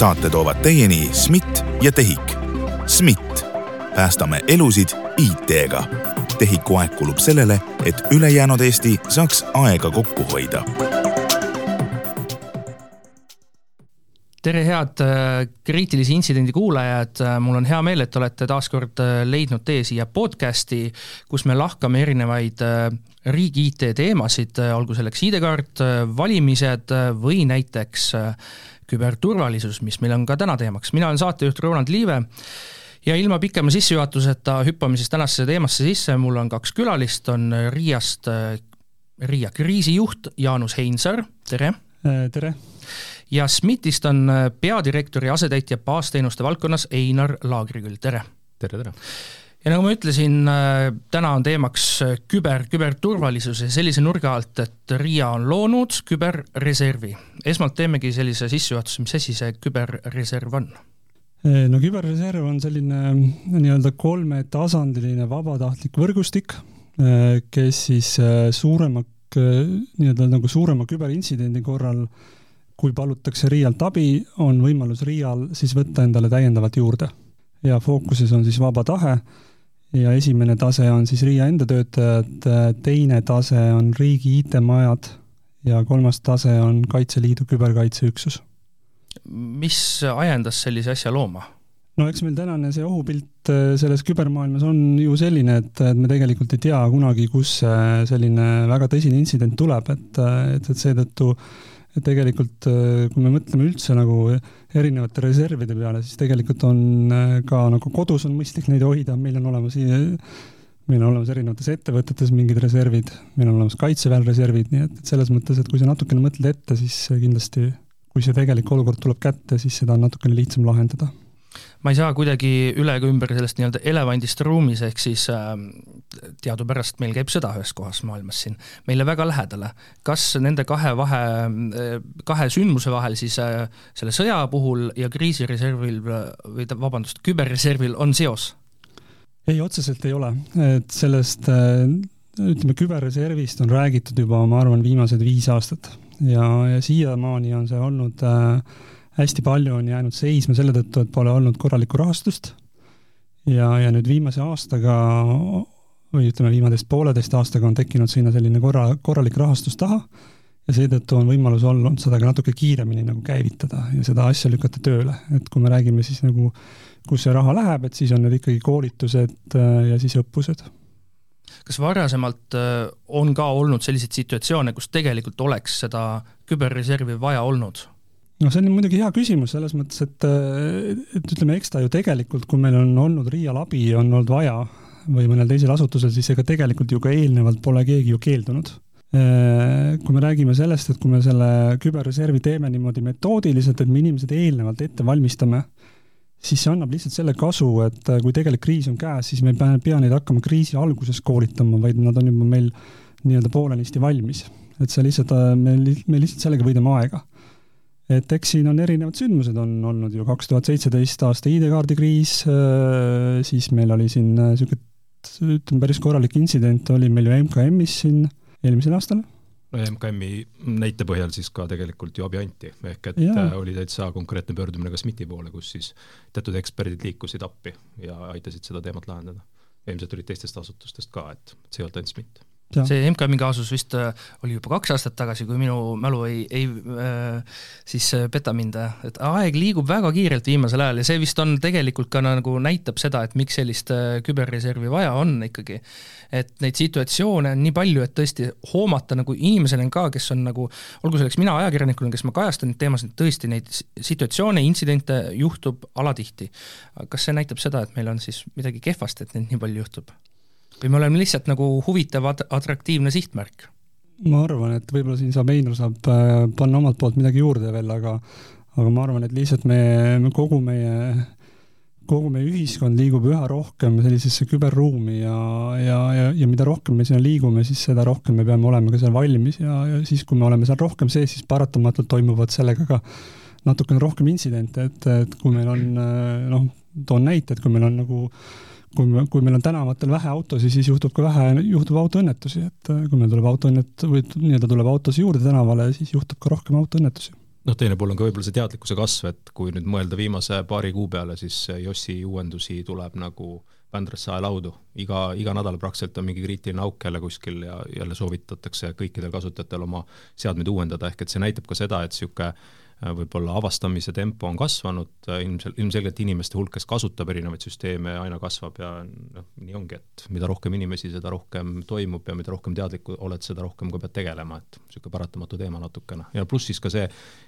saate toovad teieni SMIT ja TEHIK. SMIT, päästame elusid IT-ga. TEHIK-u aeg kulub sellele, et ülejäänud Eesti saaks aega kokku hoida tere, head äh, kriitilise intsidendi kuulajad, äh, mul on hea meel, et olete taas kord äh, leidnud tee siia podcasti, kus me lahkame erinevaid riigi IT-teemasid, olgu selleks ID-kaart, valimised või näiteks küberturvalisus, mis meil on ka täna teemaks. mina olen saatejuht Roland Liive ja ilma pikema sissejuhatuseta hüppame siis tänasesse teemasse sisse, mul on kaks külalist, on Riiast, Riia kriisijuht Jaanus Heinsaar, tere! tere! ja SMIT-ist on äh, peadirektori asetäitja baasteenuste valdkonnas Einar Laagriküll, tere! tere, tere! Ja nagu ma ütlesin, äh, täna on teemaks äh, küber, küberturvalisus ja sellise nurga alt, et RIA on loonud küberreservi. esmalt teemegi sellise sissejuhatuse, mis asi see küberreserv on? no küberreserv on selline nii-öelda kolmetasandiline vabatahtlik võrgustik, kes siis suurema, nii-öelda nagu suurema küberintsidendi korral äh, kui palutakse RIA-lt abi, on võimalus RIA-l siis võtta endale täiendavalt juurde. ja fookuses on siis vaba tahe ja esimene tase on siis RIA enda töötajad, teine tase on riigi IT-majad ja kolmas tase on Kaitseliidu küberkaitseüksus. mis ajendas sellise asja looma? no eks meil tänane see ohupilt äh, selles kübermaailmas on ju selline, et, et me tegelikult ei tea kunagi, kus selline väga tõsine intsident tuleb, et, et, et seetõttu et tegelikult äh, kui me mõtleme üldse nagu erinevate reservide peale, siis tegelikult on äh, ka nagu kodus on mõistlik neid hoida, meil on olemas meil on olemas erinevates ettevõtetes mingid reservid, meil on olemas kaitseväel reservid, nii et, et selles mõttes, et kui sa natukene mõtled ette, siis kindlasti kui see tegelik olukord tuleb kätte, siis seda on natukene lihtsam lahendada ma ei saa kuidagi üle ega ümber sellest nii-öelda elevandist ruumis, ehk siis äh, teadupärast meil käib sõda ühes kohas maailmas siin, meile väga lähedale. kas nende kahe vahe, äh, kahe sündmuse vahel siis äh, selle sõja puhul ja kriisireservil või vabandust, küberreservil on seos? ei, otseselt ei ole, et sellest äh, ütleme, küberreservist on räägitud juba, ma arvan, viimased viis aastat ja, ja siiamaani on see olnud äh, hästi palju on jäänud seisma selle tõttu, et pole olnud korralikku rahastust. Ja, ja nüüd viimase aastaga või ütleme, viimateist pooleteist aastaga on tekkinud sinna selline korra, korralik rahastus taha ja seetõttu on võimalus olnud seda ka natuke kiiremini nagu käivitada ja seda asja lükata tööle, et kui me räägime siis nagu, kus see raha läheb, et siis on need ikkagi koolitused äh, ja siis õppused. Kas varasemalt äh, on ka olnud selliseid situatsioone, kus tegelikult oleks seda küberreservi vaja olnud? No see on muidugi hea küsimus selles mõttes, et, et ütleme, eks ta ju tegelikult, kui meil on olnud RIA-l abi, on olnud vaja või mõnel teisel asutusel, siis ega tegelikult ju ka eelnevalt pole keegi ju keeldunud. Kui me räägime sellest, et kui me selle küberreservi teeme niimoodi metoodiliselt, et me inimesed eelnevalt ette valmistame, siis see annab lihtsalt selle kasu, et kui tegelik kriis on käes, siis me ei pea neid hakkama kriisi alguses koolitama, vaid nad on juba meil nii-öelda poolenisti valmis. et see lihtsalt, me, me lihtsalt sellega võidame aega et eks siin on erinevad sündmused, on olnud ju kaks tuhat seitseteist aasta ID-kaardi kriis, äh, siis meil oli siin niisugune äh, ütleme, päris korralik intsident oli meil ju MKM-is siin eelmisel aastal. no MKM-i näite põhjal siis ka tegelikult ju abi anti, ehk et ja. Äh, oli täitsa konkreetne pöördumine ka SMIT-i poole, kus siis teatud eksperdid liikusid appi ja aitasid seda teemat lahendada. ilmselt olid teistest asutustest ka, et see ei olnud ainult SMIT see MKM-i kaasus vist äh, oli juba kaks aastat tagasi, kui minu mälu ei, ei äh, siis äh, peta mind, et aeg liigub väga kiirelt viimasel ajal ja see vist on tegelikult ka nagu näitab seda, et miks sellist äh, küberreservi vaja on ikkagi. et neid situatsioone on nii palju, et tõesti hoomata nagu inimesel on ka, kes on nagu, olgu selleks mina ajakirjanikuna, kes ma kajastan neid teemasid, tõesti neid situatsioone, intsidente juhtub alatihti. kas see näitab seda, et meil on siis midagi kehvasti, et neid nii palju juhtub? Või me oleme lihtsalt nagu huvitav at-, atraktiivne sihtmärk? ma arvan, et võib-olla siin saab, Einar saab äh, panna omalt poolt midagi juurde veel, aga aga ma arvan, et lihtsalt me, me kogu meie, kogu meie ühiskond liigub üha rohkem sellisesse küberruumi ja, ja, ja, ja mida rohkem me sinna liigume, siis seda rohkem me peame olema ka seal valmis ja, ja siis, kui me oleme seal rohkem sees, siis paratamatult toimuvad sellega ka natukene rohkem intsidente, et, et kui meil on äh, noh, toon näite, et kui meil on nagu äh, kui me, kui meil on tänavatel vähe autosid, siis juhtub ka vähe, juhtub autoõnnetusi, et äh, kui meil tuleb autoõnnet- või nii-öelda tuleb autosid juurde tänavale, siis juhtub ka rohkem autoõnnetusi. noh, teine pool on ka võib-olla see teadlikkuse kasv, et kui nüüd mõelda viimase paari kuu peale, siis Jossi uuendusi tuleb nagu Vändrasse aelaudu, iga, iga nädal praktiliselt on mingi kriitiline auk jälle kuskil ja jälle soovitatakse kõikidel kasutajatel oma seadmeid uuendada, ehk et see näitab ka seda, et niisugune võib-olla avastamise tempo on kasvanud, äh, ilmsel-, ilmselgelt inimeste hulk, kes kasutab erinevaid süsteeme, aina kasvab ja noh, nii ongi, et mida rohkem inimesi, seda rohkem toimub ja mida rohkem teadlik oled, seda rohkem ka pead tegelema, et niisugune paratamatu teema natukene. ja pluss siis ka see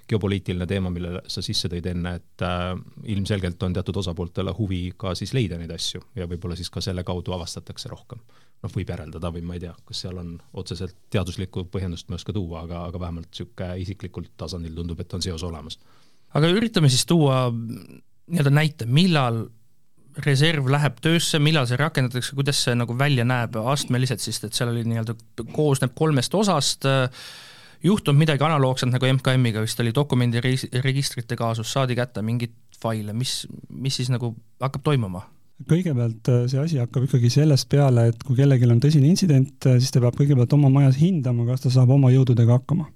geopoliitiline teema, mille sa sisse tõid enne, et äh, ilmselgelt on teatud osapooltele huvi ka siis leida neid asju ja võib-olla siis ka selle kaudu avastatakse rohkem noh, võib järeldada või ma ei tea, kas seal on otseselt teaduslikku põhjendust ma ei oska tuua, aga, aga vähemalt niisugune isiklikul tasandil tundub, et on seos olemas. aga üritame siis tuua nii-öelda näite, millal reserv läheb töösse, millal see rakendatakse, kuidas see nagu välja näeb astmeliselt siis, et seal oli nii-öelda, koosneb kolmest osast, juhtub midagi analoogset nagu MKM-iga, vist oli dokumendiregistrite kaasus, saadi kätte mingeid faile, mis, mis siis nagu hakkab toimuma? Kõigepealt äh, see asi hakkab ikkagi sellest peale, et kui kellelgi on tõsine intsident, äh, siis ta peab kõigepealt oma majas hindama, kas ta saab oma jõududega hakkama.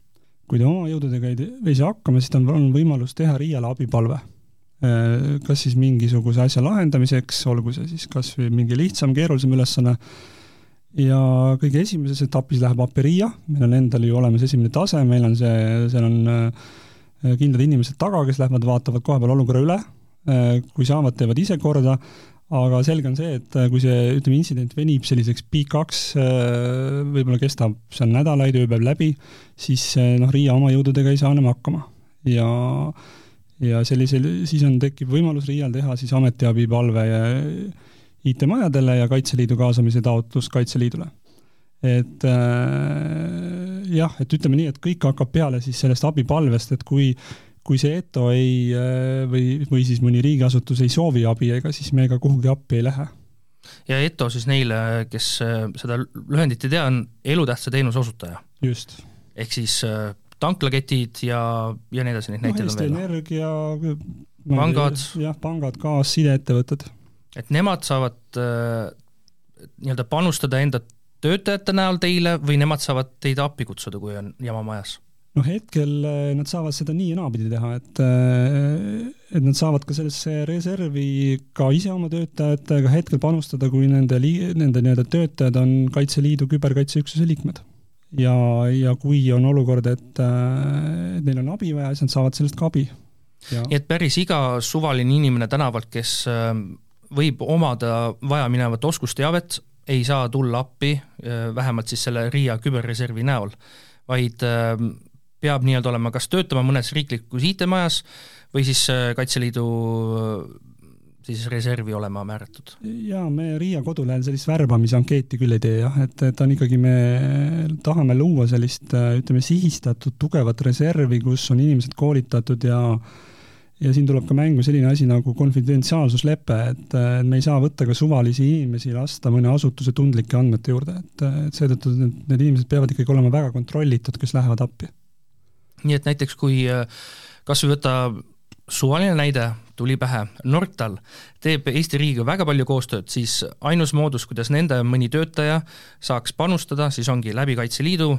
kui ta oma jõududega ei, ei saa hakkama, siis tal on võimalus teha RIA-le abipalve. Äh, kas siis mingisuguse asja lahendamiseks, olgu see siis kas või mingi lihtsam, keerulisem ülesanne, ja kõige esimeses etapis läheb appi RIA, meil on endal ju olemas esimene tase, meil on see, seal on kindlad inimesed taga, kes lähevad, vaatavad kohapeal olukorra üle, kui saavad, teevad ise korda, aga selge on see, et äh, kui see, ütleme, intsident venib selliseks pikaks, äh, võib-olla kestab seal nädalaid, ööpäev läbi, siis äh, noh, RIA oma jõududega ei saa enam hakkama. ja, ja sellisel, siis on, tekib võimalus RIA-l teha siis ametiabipalve IT-majadele ja Kaitseliidu kaasamise taotlus Kaitseliidule. et äh, jah, et ütleme nii, et kõik hakkab peale siis sellest abipalvest, et kui kui see ETO ei või, või siis mõni riigiasutus ei soovi abi, ega siis me ka kuhugi appi ei lähe. ja ETO siis neile, kes äh, seda lühendit ei tea, on elutähtsa teenuse osutaja. just. ehk siis äh, tanklaketid ja, ja nii edasi, neid no, näiteid on veel. Energia, pangad. jah, pangad, gaas, sideettevõtted. et nemad saavad äh, nii-öelda panustada enda töötajate näol teile või nemad saavad teid appi kutsuda, kui on jama majas noh, hetkel eh, nad saavad seda nii ja naapidi teha, et eh, et nad saavad ka sellesse reservi ka ise oma töötajatega hetkel panustada, kui nende nende nii-öelda töötajad on Kaitseliidu küberkaitseüksuse liikmed. ja, ja kui on olukord, et, eh, neil on abi vaja, siis nad saavad sellest ka abi. nii et päris iga suvaline inimene tänavalt, kes võib omada vajaminevat oskusteavet, ei saa tulla appi, vähemalt siis selle RIA küberreservi näol, vaid peab nii-öelda olema kas töötama mõnes riiklikus IT-majas või siis äh, Kaitseliidu äh, siis reservi olema määratud? jaa, me Riia kodulehel sellist värbamisankeeti küll ei tee jah, et, et on ikkagi, me tahame luua sellist äh, ütleme, sihistatud tugevat reservi, kus on inimesed koolitatud ja ja siin tuleb ka mängu selline asi nagu konfidentsiaalsuslepe, et me ei saa võtta ka suvalisi inimesi, lasta mõne asutuse tundlike andmete juurde, et, et seetõttu need, need inimesed peavad ikkagi olema väga kontrollitud, kes lähevad appi nii et näiteks kui äh, kas või võtta suvaline näide, tuli pähe, Nortal teeb Eesti riigiga väga palju koostööd, siis ainus moodus, kuidas nende mõni töötaja saaks panustada, siis ongi läbi Kaitseliidu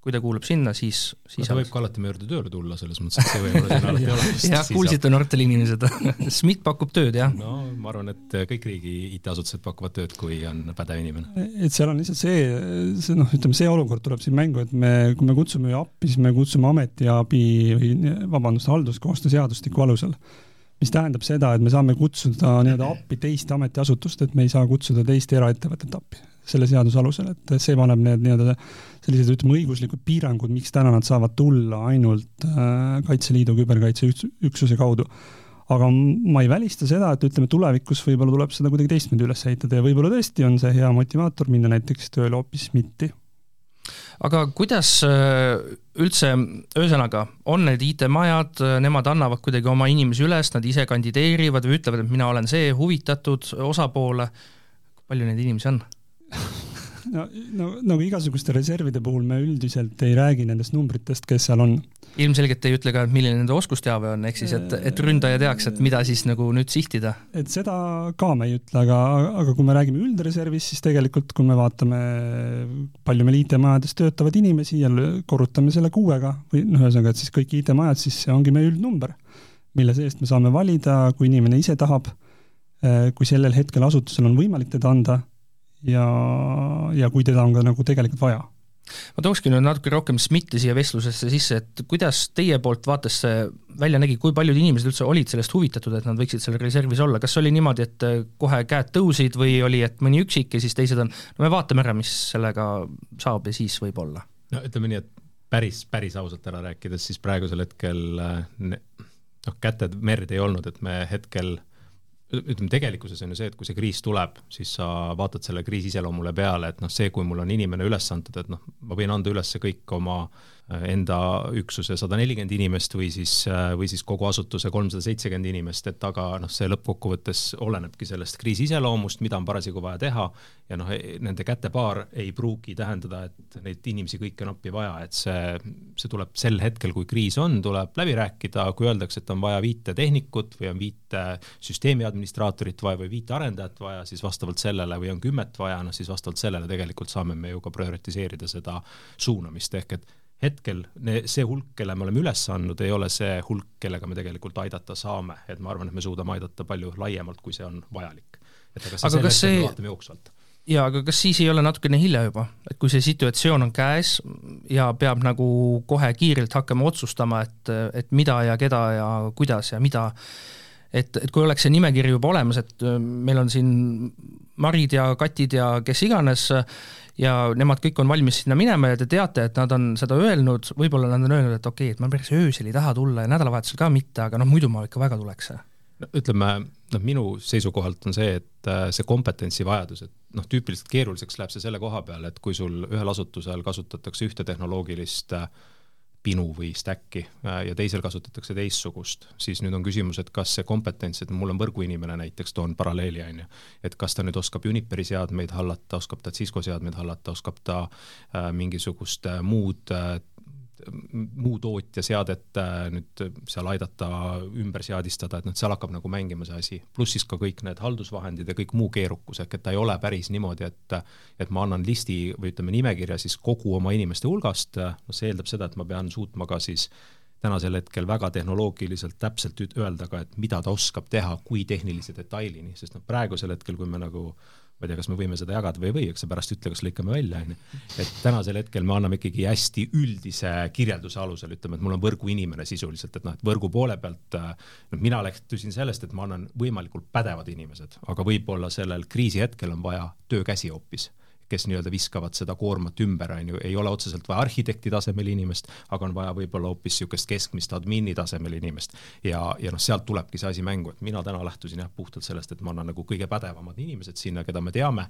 kui ta kuulub sinna, siis, siis ta võib ka alati meie juurde tööle tulla, selles mõttes, et see võib-olla siin alati ole. jah, kuulsite Nortali inimesed SMIT pakub tööd, jah? no ma arvan, et kõik riigi IT-asutused pakuvad tööd, kui on pädev inimene. et seal on lihtsalt see, see noh, ütleme see olukord tuleb siin mängu, et me, kui me kutsume appi, siis me kutsume ametiabi või vabandust, halduskoostöö seadustiku alusel mis tähendab seda, et me saame kutsuda nii-öelda appi teist ametiasutust, et me ei saa kutsuda teist eraettevõtet appi selle seaduse alusel, et see paneb need nii-öelda sellised, ütleme, õiguslikud piirangud, miks täna nad saavad tulla ainult äh, Kaitseliidu küberkaitseüksuse kaudu. aga ma ei välista seda, et ütleme, tulevikus võib-olla tuleb seda kuidagi teistmoodi üles ehitada ja võib-olla tõesti on see hea motivaator minna näiteks tööle hoopis SMIT-i aga kuidas äh, üldse, ühesõnaga, on need IT-majad, nemad annavad kuidagi oma inimesi üles, nad ise kandideerivad või ütlevad, et mina olen see huvitatud osapoole, palju neid inimesi on? no, no nagu igasuguste reservide puhul me üldiselt ei räägi nendest numbritest, kes seal on. Ilmselgelt ei ütle ka, milline nende oskusteave on, ehk siis et, et ründaja teaks, et mida siis nagu nüüd sihtida. et seda ka me ei ütle, aga, aga kui me räägime üldreservist, siis tegelikult kui me vaatame, palju meil IT-majades töötavaid inimesi ja korrutame selle kuuega või noh, ühesõnaga, et siis kõik IT-majad, siis see ongi meie üldnumber, mille seest me saame valida, kui inimene ise tahab, eh, kui sellel hetkel asutusel on võimalik teda anda ja, ja kui teda on ka nagu tegelikult vaja ma tookski nüüd natuke rohkem SMIT-i siia vestlusesse sisse, et kuidas teie poolt vaates see välja nägi, kui paljud inimesed üldse olid sellest huvitatud, et nad võiksid seal reservis olla, kas oli niimoodi, et kohe käed tõusid või oli, et mõni üksik ja siis teised on, no me vaatame ära, mis sellega saab ja siis võib-olla? no ütleme nii, et päris, päris ausalt ära rääkides, siis praegusel hetkel noh, käted merd ei olnud, et me hetkel ütleme, tegelikkuses on ju see, et kui see kriis tuleb, siis sa vaatad selle kriisi iseloomule peale, et noh, see, kui mul on inimene üles antud, et noh, ma võin anda üles kõik oma äh, enda üksuse sada nelikümmend inimest või siis, või siis kogu asutuse kolmsada seitsekümmend inimest, et aga noh, see lõppkokkuvõttes olenebki sellest kriisi iseloomust, mida on parasjagu vaja teha ja noh, nende kätepaar ei pruugi tähendada, et neid inimesi kõiki on appi vaja, et see, see tuleb sel hetkel, kui kriis on, tuleb läbi rääkida, kui öeldakse, et on vaja viite tehnikut või on viite süsteemi administraatorit vaja või viite arendajat vaja, siis vastavalt sellele või on kümmet vaja, noh siis vastavalt sellele tegelikult saame me ju ka prioritiseerida seda suunamist, ehk et hetkel see hulk, kelle me oleme üles andnud, ei ole see hulk, kellega me tegelikult aidata saame, et ma arvan, et me suudame aidata palju laiemalt, kui see on vajalik. et aga, aga kas see vaatame jooksvalt. jaa, aga kas siis ei ole natukene hilja juba, et kui see situatsioon on käes ja peab nagu kohe kiirelt hakkama otsustama, et, et mida ja keda ja kuidas ja mida, et, et kui oleks see nimekiri juba olemas, et meil on siin Marid ja Katid ja kes iganes, ja nemad kõik on valmis sinna minema ja te teate, et nad on seda öelnud, võib-olla nad on öelnud, et okei okay,, et ma päris öösel ei taha tulla ja nädalavahetusel ka mitte, aga noh, muidu ma ikka väga tuleks. no ütleme, noh minu seisukohalt on see, et äh, see kompetentsivajadus, et noh, tüüpiliselt keeruliseks läheb see selle koha peal, et kui sul ühel asutusel kasutatakse ühte tehnoloogilist äh, pinu või stack'i äh, ja teisel kasutatakse teistsugust, siis nüüd on küsimus, et kas see kompetents, et mul on võrguinimene näiteks, toon paralleeli, on ju, et kas ta nüüd oskab Uniperi seadmeid hallata, oskab ta Cisco seadmeid hallata, oskab ta äh, mingisugust äh, muud äh, muu tootja seadet äh, nüüd seal aidata ümber seadistada, et noh, seal hakkab nagu mängima see asi, pluss siis ka kõik need haldusvahendid ja kõik muu keerukus, ehk et ta ei ole päris niimoodi, et et ma annan listi või ütleme, nimekirja siis kogu oma inimeste hulgast, noh see eeldab seda, et ma pean suutma ka siis tänasel hetkel väga tehnoloogiliselt täpselt öelda ka, et mida ta oskab teha, kui tehnilise detailini, sest noh, praegusel hetkel, kui me nagu ma ei tea, kas me võime seda jagada või ei või, eks sa pärast ütle, kas lõikame välja, on ju. et tänasel hetkel me anname ikkagi hästi üldise kirjelduse alusel, ütleme, et mul on võrguinimene sisuliselt, et noh, et võrgu poole pealt noh, mina lähtusin sellest, et ma annan võimalikult pädevad inimesed, aga võib-olla sellel kriisi hetkel on vaja töökäsi hoopis kes nii-öelda viskavad seda koormat ümber, on ju, ei ole otseselt vaja arhitekti tasemel inimest, aga on vaja võib-olla hoopis niisugust keskmist admini tasemel inimest. ja, ja noh, sealt tulebki see asi mängu, et mina täna lähtusin jah, puhtalt sellest, et ma annan nagu kõige pädevamad inimesed sinna, keda me teame,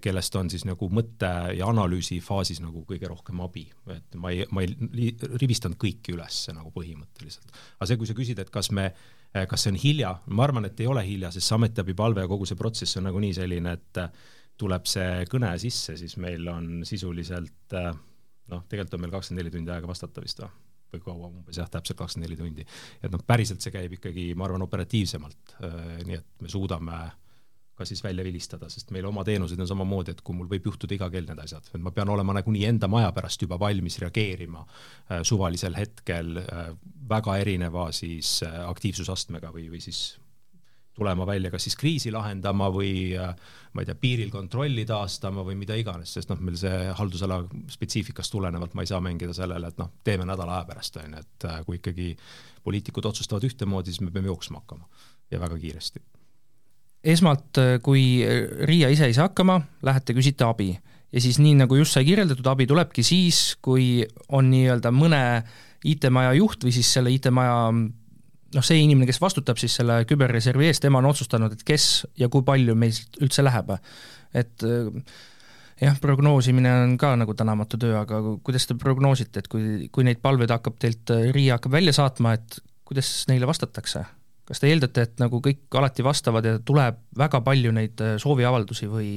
kellest on siis nagu mõtte ja analüüsi faasis nagu kõige rohkem abi, et ma ei, ma ei rivistanud kõiki üles nagu põhimõtteliselt. aga see, kui sa küsid, et kas me kas see on hilja, ma arvan, et ei ole hilja, sest see ametiabipalve ja kogu see protsess on nagunii selline, et tuleb see kõne sisse, siis meil on sisuliselt äh, noh, tegelikult on meil kakskümmend neli tundi aega vastata vist või? või kaua umbes jah, täpselt kakskümmend neli tundi. et noh, päriselt see käib ikkagi, ma arvan, operatiivsemalt, äh, nii et me suudame ka siis välja vilistada, sest meil oma teenused on samamoodi, et kui mul võib juhtuda iga kell need asjad, et ma pean olema nagunii enda maja pärast juba valmis reageerima äh, suvalisel hetkel äh, väga erineva siis äh, aktiivsusastmega või, või siis tulema välja kas siis kriisi lahendama või äh, ma ei tea, piiril kontrolli taastama või mida iganes, sest noh, meil see haldusala spetsiifikast tulenevalt ma ei saa mängida sellele, et noh, teeme nädala aja pärast, on ju, et äh, kui ikkagi poliitikud otsustavad ühtemoodi, siis me peame jooksma hakkama ja väga kiiresti. esmalt, äh, kui RIA ise ei saa hakkama, lähete küsite abi ja siis nii, nagu just sai kirjeldatud, abi tulebki siis, kui on nii-öelda mõne IT-maja juht või siis selle IT-maja noh, see inimene, kes vastutab siis selle küberreservi eest, tema on otsustanud, et kes ja kui palju meil üldse läheb. et äh, jah, prognoosimine on ka nagu tänamatu töö, aga kuidas te prognoosite, et kui, kui neid palveid hakkab teilt, äh, RIA hakkab välja saatma, et kuidas neile vastatakse? kas te eeldate, et nagu kõik alati vastavad ja tuleb väga palju neid sooviavaldusi või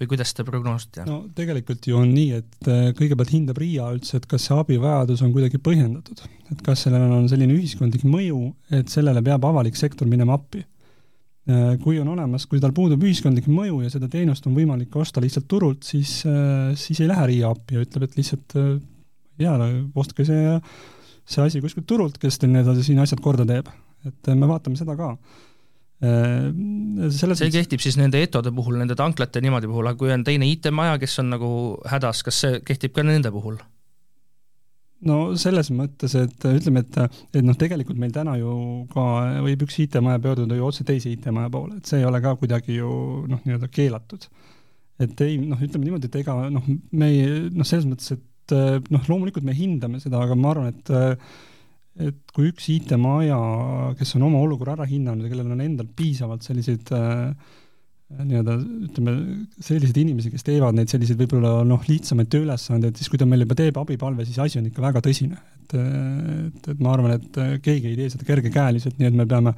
või kuidas te prognoosite? no tegelikult ju on nii, et äh, kõigepealt hindab RIA üldse, et kas see abivajadus on kuidagi põhjendatud. et kas sellel on selline ühiskondlik mõju, et sellele peab avalik sektor minema appi. Äh, kui on olemas, kui tal puudub ühiskondlik mõju ja seda teenust on võimalik osta lihtsalt turult, siis, äh, siis ei lähe RIA appi ja ütleb, et lihtsalt jaa, ostke see, see asi kuskilt turult, kes teil need siin asjad korda teeb. et me vaatame seda ka selles see kehtib siis nende etode puhul, nende tanklate niimoodi puhul, aga kui on teine IT-maja, kes on nagu hädas, kas see kehtib ka nende puhul? no selles mõttes, et ütleme, et, et noh, tegelikult meil täna ju ka võib üks IT-maja pöörduda ju otse teise IT-maja poole, et see ei ole ka kuidagi ju noh, nii-öelda keelatud. et ei noh, ütleme niimoodi, et ega noh, me ei noh, selles mõttes, et noh, loomulikult me hindame seda, aga ma arvan, et et kui üks IT-maja, kes on oma olukorra ära hinnanud ja kellel on endal piisavalt selliseid äh, nii-öelda ütleme, selliseid inimesi, kes teevad neid selliseid võib-olla noh, lihtsamaid tööülesandeid, siis kui ta meil juba teeb abipalve, siis asi on ikka väga tõsine. et, et, et ma arvan, et keegi ei tee seda kergekäeliselt, nii et me peame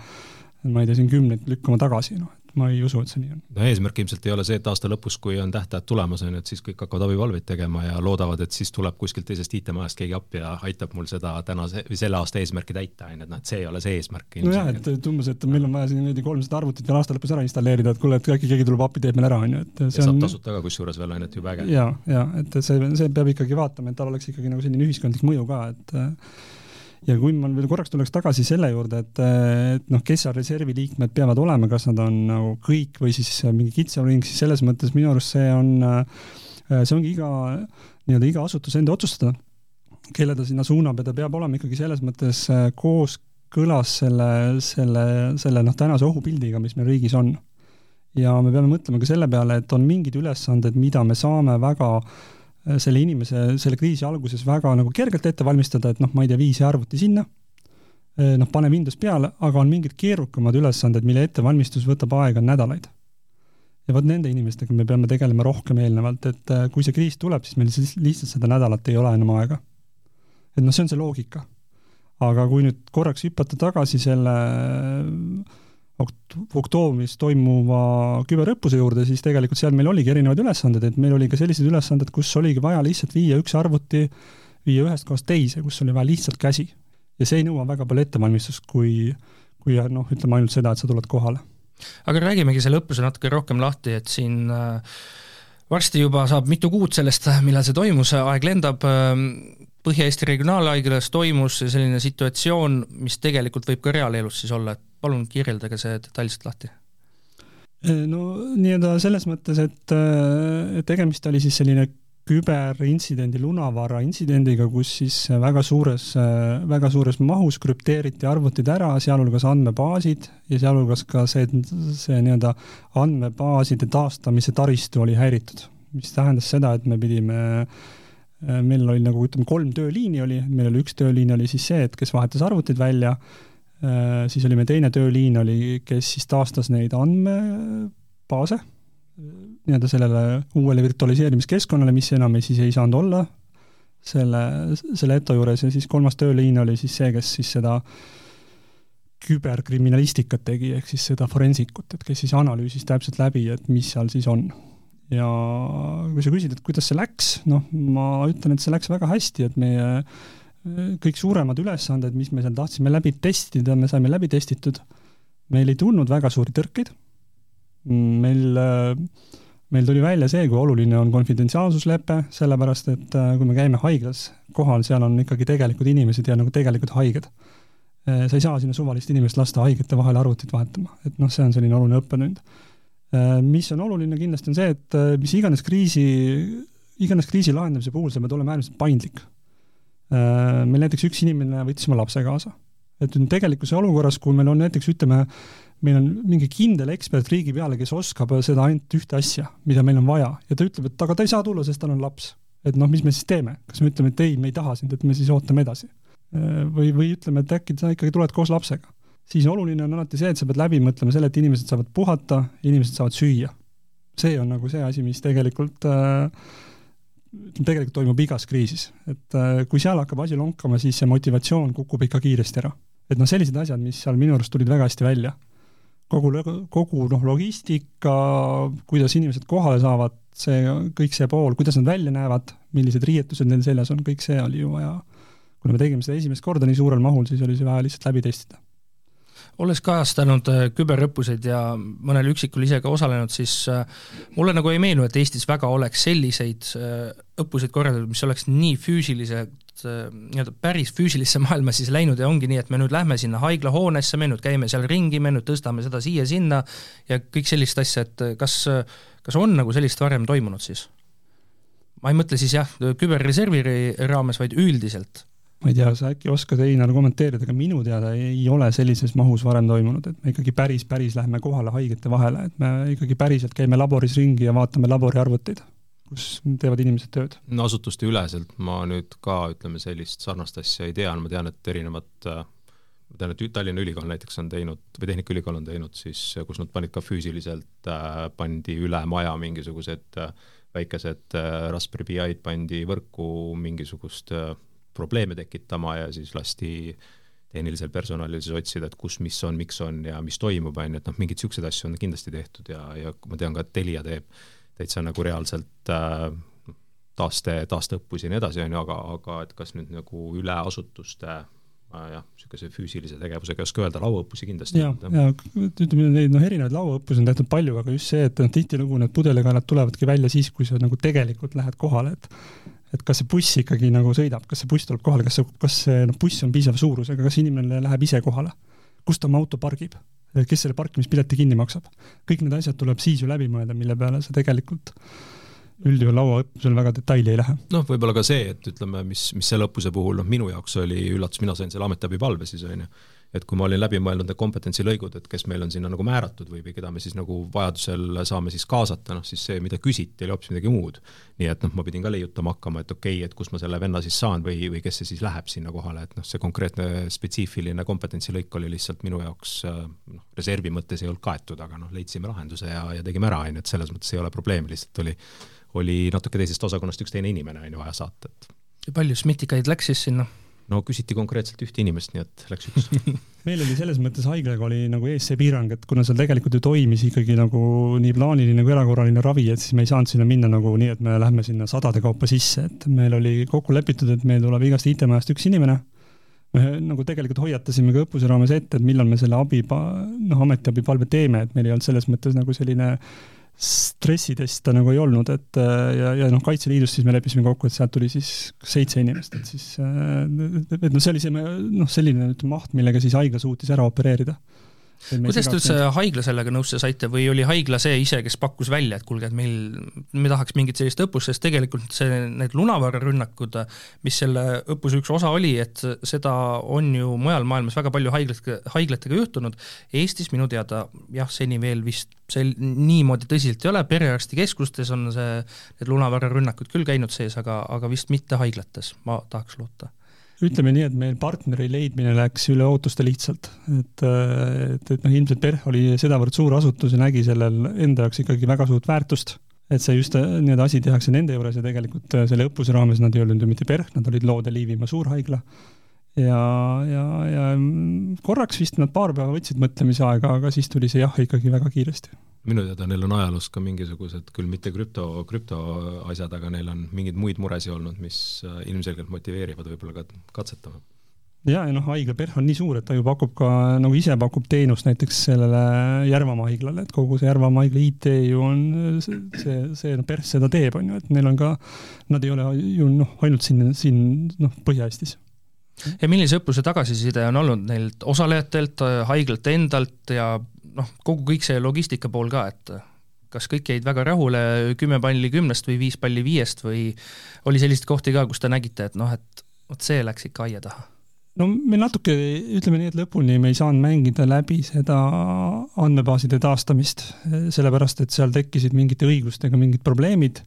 ma ei tea, siin kümneid lükkama tagasi, noh, ma ei usu, et see nii on. no eesmärk ilmselt ei ole see, et aasta lõpus, kui on tähtajad tulemas, on ju, et siis kõik hakkavad abivalveid tegema ja loodavad, et siis tuleb kuskilt teisest IT-majast keegi appi ja aitab mul seda tänase või selle aasta eesmärki täita, on ju, et noh, et see ei ole see eesmärk. nojah, et umbes, et meil on vaja siin niimoodi kolmsada arvutit veel aasta lõpus ära installeerida, et kuule, et äkki keegi tuleb appi, teeb meil ära, on ju, et see ja on saab tasuta ka kusjuures veel, on ju, et jube äge. ja, ja et see, see peab ikkagi vaatama, et tal oleks ikkagi nagu selline ühiskondlik mõju ka, et ja kui ma veel korraks tuleks tagasi selle juurde, et, et noh, kes seal reservi liikmed peavad olema, kas nad on nagu kõik või siis mingi kitsam ring, siis selles mõttes minu arust see on, see ongi iga, nii-öelda iga asutuse enda otsustada, kelle ta sinna suunab ja ta peab olema ikkagi selles mõttes kooskõlas selle, selle, selle noh, tänase ohupildiga, mis meil riigis on. ja me peame mõtlema ka selle peale, et on mingid ülesanded, mida me saame väga äh, Äh, selle inimese selle kriisi alguses väga nagu kergelt ette valmistada, et noh, ma ei tea, vii see arvuti sinna, äh, noh, pane Windows peale, aga on mingid keerukamad ülesanded, mille ettevalmistus võtab aega nädalaid. ja vot nende inimestega me peame tegelema rohkem eelnevalt, et äh, kui see kriis tuleb, siis meil lihtsalt seda nädalat ei ole enam aega. et noh, see on see loogika. aga kui nüüd korraks hüpata tagasi selle oktoobris toimuva küberõppuse juurde, siis tegelikult seal meil oligi erinevad ülesanded, et meil oli ka sellised ülesanded, kus oligi vaja lihtsalt viia üks arvuti, viia ühest kohast teise, kus oli vaja lihtsalt käsi. ja see ei nõua väga palju ettevalmistust, kui, kui noh, ütleme ainult seda, et sa tuled kohale. aga räägimegi selle õppuse natuke rohkem lahti, et siin äh, varsti juba saab mitu kuud sellest, millal see toimus, aeg lendab, ähm, Põhja-Eesti Regionaalhaiglas toimus selline situatsioon, mis tegelikult võib ka reaalelus siis olla, et palun kirjeldage see detailselt lahti. no nii-öelda selles mõttes, et, et tegemist oli siis selline küberintsidendi lunavara intsidendiga, kus siis väga suures, väga suures mahus krüpteeriti arvutid ära, sealhulgas andmebaasid ja sealhulgas ka see, see nii-öelda andmebaaside taastamise taristu oli häiritud, mis tähendas seda, et me pidime meil oli nagu ütleme, kolm tööliini oli, meil oli üks tööliin oli siis see, et kes vahetas arvutid välja Äh, siis oli meil teine tööliin oli, kes siis taastas neid andmebaase nii-öelda sellele uuele virtualiseerimiskeskkonnale, mis enam ei, siis ei saanud olla selle, selle ETO juures ja siis kolmas tööliin oli siis see, kes siis seda küberkriminalistikat tegi, ehk siis seda forensikut, et kes siis analüüsis täpselt läbi, et mis seal siis on. ja kui sa küsid, et kuidas see läks, noh, ma ütlen, et see läks väga hästi, et meie äh, kõik suuremad ülesanded, mis me seal tahtsime läbi testida, me saime läbi testitud. meil ei tulnud väga suuri tõrkeid. meil, meil tuli välja see, kui oluline on konfidentsiaalsuslepe, sellepärast et kui me käime haiglas kohal, seal on ikkagi tegelikud inimesed ja nagu tegelikud haiged. Sa ei saa sinna suvalist inimest lasta haigete vahel arvutit vahetama, et noh, see on selline oluline õppetund. Mis on oluline kindlasti, on see, et mis iganes kriisi, iganes kriisi lahendamise puhul sa pead olema äärmiselt paindlik meil näiteks üks inimene võttis oma lapse kaasa. et tegelikkuse olukorras, kui meil on näiteks, ütleme, meil on mingi kindel ekspert riigi peale, kes oskab seda ainult ühte asja, mida meil on vaja, ja ta ütleb, et aga ta ei saa tulla, sest tal on laps. et noh, mis me siis teeme, kas me ütleme, et ei, me ei taha sind, et me siis ootame edasi? Äh, või, või ütleme, et äkki sa ikkagi tuled koos lapsega. siis oluline on alati see, et sa pead läbi mõtlema selle, et inimesed saavad puhata, inimesed saavad süüa. see on nagu see asi, mis tegelikult äh, tegelikult toimub igas kriisis, et äh, kui seal hakkab asi lonkama, siis see motivatsioon kukub ikka kiiresti ära. et noh, sellised asjad, mis seal minu arust tulid väga hästi välja. kogu, kogu noh, logistika, kuidas inimesed kohale saavad, see, kõik see pool, kuidas nad välja näevad, millised riietused neil seljas on, kõik see oli ju vaja, kuna me tegime seda esimest korda nii suurel mahul, siis oli see vaja lihtsalt läbi testida olles kajastanud äh, küberõppuseid ja mõnel üksikul ise ka osalenud, siis äh, mulle nagu ei meenu, et Eestis väga oleks selliseid äh, õppuseid korraldatud, mis oleks nii füüsilised, nii-öelda päris füüsilisse maailma siis läinud ja ongi nii, et me nüüd lähme sinna haiglahoonesse, me nüüd käime seal ringi, me nüüd tõstame seda siia-sinna ja kõik sellist asja, et kas, kas on nagu sellist varem toimunud siis? ma ei mõtle siis jah, küberreservi raames, vaid üldiselt ma ei tea, sa äkki oskad, Einar, kommenteerida, aga minu teada ei ole sellises mahus varem toimunud, et me ikkagi päris, päris lähme kohale haigete vahele, et me ikkagi päriselt käime laboris ringi ja vaatame laboriarvuteid, kus teevad inimesed tööd. no asutuste üleselt ma nüüd ka, ütleme, sellist sarnast asja ei tea, ma tean, et erinevad ma tean, et Tallinna Ülikool näiteks on teinud või Tehnikaülikool on teinud siis, kus nad panid ka füüsiliselt äh,, pandi üle maja mingisugused äh, väikesed äh, Raspberry Pi'd pandi võrku mingisugust äh, probleeme tekitama ja siis lasti tehnilisel personalil siis otsida, et kus, mis on, miks on ja mis toimub, on ju, et noh, mingeid niisuguseid asju on kindlasti tehtud ja, ja ma tean ka, et Telia teeb täitsa nagu reaalselt äh, taaste, taasteõppusi ja nii edasi, on ju, aga, aga et kas nüüd nagu üle asutuste äh, jah, niisuguse füüsilise tegevusega ei oska öelda, lauaõppusi kindlasti. ja, ja ütleme, neid noh, erinevaid lauaõppusi on tehtud palju, aga just see, et noh, tihtilugu need pudelikaelad tulevadki välja siis, kui sa nagu tegelikult lähed kohale, et et kas see buss ikkagi nagu sõidab, kas see buss tuleb kohale, kas see, kas see noh, buss on piisava suurusega, kas inimene läheb ise kohale, kus ta oma auto pargib, kes selle parkimispileti kinni maksab. kõik need asjad tuleb siis ju läbi mõelda, mille peale sa tegelikult üldjuhul lauaõppusel väga detaili ei lähe. noh, võib-olla ka see, et ütleme, mis, mis selle õppuse puhul noh, minu jaoks oli üllatus, mina sain selle ametiabipalve siis, on ju, et kui ma olin läbi mõelnud need kompetentsilõigud, et kes meil on sinna nagu määratud või, või keda me siis nagu vajadusel saame siis kaasata, noh siis see, mida küsiti, oli hoopis midagi muud. nii et noh, ma pidin ka leiutama hakkama, et okei okay,, et kus ma selle venna siis saan või, või kes see siis läheb sinna kohale, et noh, see konkreetne spetsiifiline kompetentsilõik oli lihtsalt minu jaoks noh, reservi mõttes ei olnud kaetud, aga noh, leidsime lahenduse ja, ja tegime ära, on ju, et selles mõttes ei ole probleemi, lihtsalt oli, oli natuke teisest osakonnast üks teine inimene, on ju, vaja saata, et palju smitikaid läks siis sinna? no küsiti konkreetselt ühte inimest, nii et läks üks meil oli selles mõttes haiglaga oli nagu ees see piirang, et kuna seal tegelikult ju toimis ikkagi nagu nii plaaniline kui erakorraline ravi, et siis me ei saanud sinna minna nagu nii, et me lähme sinna sadade kaupa sisse, et meil oli kokku lepitud, et meil tuleb igast IT-majast üks inimene. me nagu tegelikult hoiatasime ka õppuse raames ette, et millal me selle abi, noh, ametiabipalve teeme, et meil ei olnud selles mõttes nagu selline stressitest ta nagu ei olnud, et äh, ja, ja noh, Kaitseliidust siis me leppisime kokku, et sealt tuli siis seitse inimest, et siis äh, et noh, see oli see noh, selline ütleme maht, millega siis haigla suutis ära opereerida kuidas te üldse haigla sellega nõusse saite või oli haigla see ise, kes pakkus välja, et kuulge, et meil, me tahaks mingit sellist õppust, sest tegelikult see, need lunavararünnakud, mis selle õppuse üks osa oli, et seda on ju mujal maailmas väga palju haiglat, haiglatega juhtunud, Eestis minu teada jah, seni veel vist see niimoodi tõsiselt ei ole, perearstikeskustes on see, need lunavararünnakud küll käinud sees, aga, aga vist mitte haiglates, ma tahaks loota ütleme nii, et meil partneri leidmine läks üle ootuste lihtsalt, et, et, et noh, ilmselt PERH oli sedavõrd suur asutus ja nägi sellel enda jaoks ikkagi väga suurt väärtust, et see just nii-öelda asi tehakse nende juures ja tegelikult selle õppuse raames nad ei olnud ju mitte PERH, nad olid Loode Liivimaa suurhaigla. Ja, ja, ja korraks vist nad paar päeva võtsid mõtlemisaega, aga siis tuli see jah ikkagi väga kiiresti minu teada neil on ajaloos ka mingisugused, küll mitte krüpto, krüptoasjad, aga neil on mingeid muid muresid olnud, mis äh, ilmselgelt motiveerivad võib-olla ka katsetama. ja, ja noh, haigla PERH on nii suur, et ta ju pakub ka, nagu ise pakub teenust näiteks sellele Järvamaa haiglale, et kogu see Järvamaa haigla IT ju on see, see, see noh, PERH seda teeb, on ju, et neil on ka, nad ei ole ju noh, ainult siin, siin noh, Põhja-Eestis ja millise õppuse tagasiside on olnud neilt osalejatelt, haiglalt endalt ja noh, kogu kõik see logistika pool ka, et kas kõik jäid väga rahule kümme palli kümnest või viis palli viiest või oli selliseid kohti ka, kus te nägite, et noh, et vot see läks ikka aia taha? no me natuke, ütleme nii, et lõpuni me ei saanud mängida läbi seda andmebaaside taastamist, sellepärast et seal tekkisid mingite õigustega mingid probleemid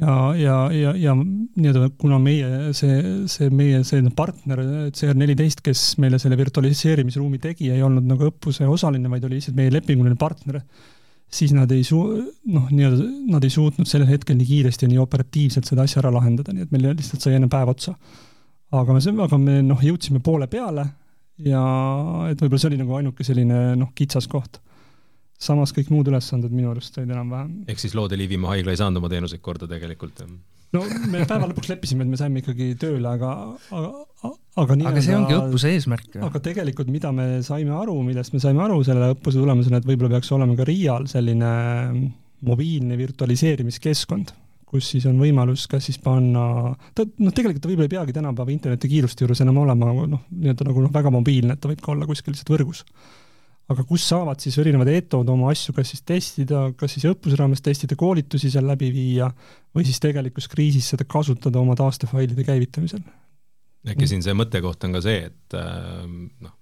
ja, ja, ja, ja nii-öelda kuna meie see, see meie selline partner CR14, kes meile selle virtualiseerimisruumi tegi, ei olnud nagu õppuse osaline, vaid oli lihtsalt meie lepinguline partner, siis nad ei suu-, noh, nii-öelda nad ei suutnud sellel hetkel nii kiiresti ja nii operatiivselt seda asja ära lahendada, nii et meil lihtsalt sai enne päev otsa. aga me, aga me noh, jõudsime poole peale ja et võib-olla see oli nagu ainuke selline noh, kitsas koht. Samas kõik muud ülesanded minu arust olid enam-vähem. ehk siis Loode Liivimaa haigla ei saanud oma teenuseid korda tegelikult? no me päeva lõpuks leppisime, et me saime ikkagi tööle, aga, aga, aga nii aga see ongi õppuse eesmärk. aga tegelikult, mida me saime aru, millest me saime aru selle õppuse tulemusena, et võib-olla peaks olema ka RIA-l selline mobiilne virtualiseerimiskeskkond kus siis on võimalus kas siis panna, ta noh, tegelikult ta võib-olla ei peagi tänapäeva internetikiiruste juures enam olema noh, nii-öelda nagu noh, väga mobiilne, et ta võib ka olla kuskil lihtsalt võrgus. Aga kus saavad siis erinevad ETO-d oma asju kas siis testida, kas siis õppuse raames testida, koolitusi seal läbi viia või siis tegelikus kriisis seda kasutada oma taastefailide käivitamisel. äkki siin see mõttekoht on ka see, et äh, noh,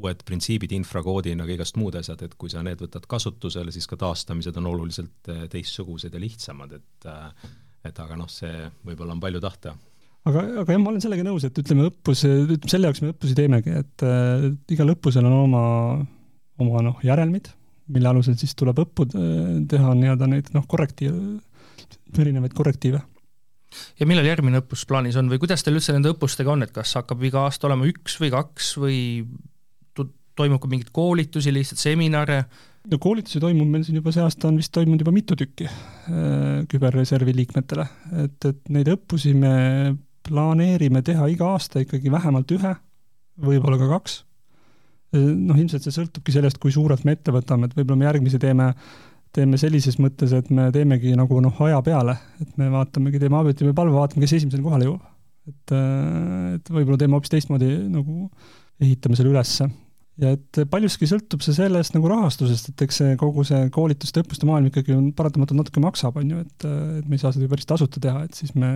uued printsiibid, infrakoodina, kõigest muud asjad, et kui sa need võtad kasutusele, siis ka taastamised on oluliselt äh, teistsugused ja lihtsamad, et äh, et aga noh, see võib-olla on palju tahta. aga, aga jah, ma olen sellega nõus, et ütleme, õppus, selle jaoks me õppusi teemegi, et äh, igal õppusel on oma, oma noh, järelmid, mille alusel siis tuleb õppud äh, teha nii-öelda neid noh, korrektiive, erinevaid korrektiive ja millal järgmine õppus plaanis on või kuidas teil üldse nende õppustega on, et kas hakkab iga aasta olema üks või kaks või toimub ka mingeid koolitusi, lihtsalt seminare? no koolitusi toimub meil siin juba see aasta on vist toimunud juba mitu tükki äh, küberreservi liikmetele, et, et neid õppusi me planeerime teha iga aasta ikkagi vähemalt ühe, võib-olla ka kaks. Äh, noh, ilmselt see sõltubki sellest, kui suurelt me ette võtame, et võib-olla me järgmise teeme teeme sellises mõttes, et me teemegi nagu noh, aja peale, et me vaatamegi, teeme abiotime palve, vaatame, kes esimesena kohale jõuab. et, äh, et võib-olla teeme hoopis teistmoodi nagu, ehitame selle ülesse ja et paljuski sõltub see sellest nagu rahastusest, et eks see kogu see koolituste, õppuste maailm ikkagi on paratamatult natuke maksab, on ju, et, et me ei saa seda ju päris tasuta teha, et siis me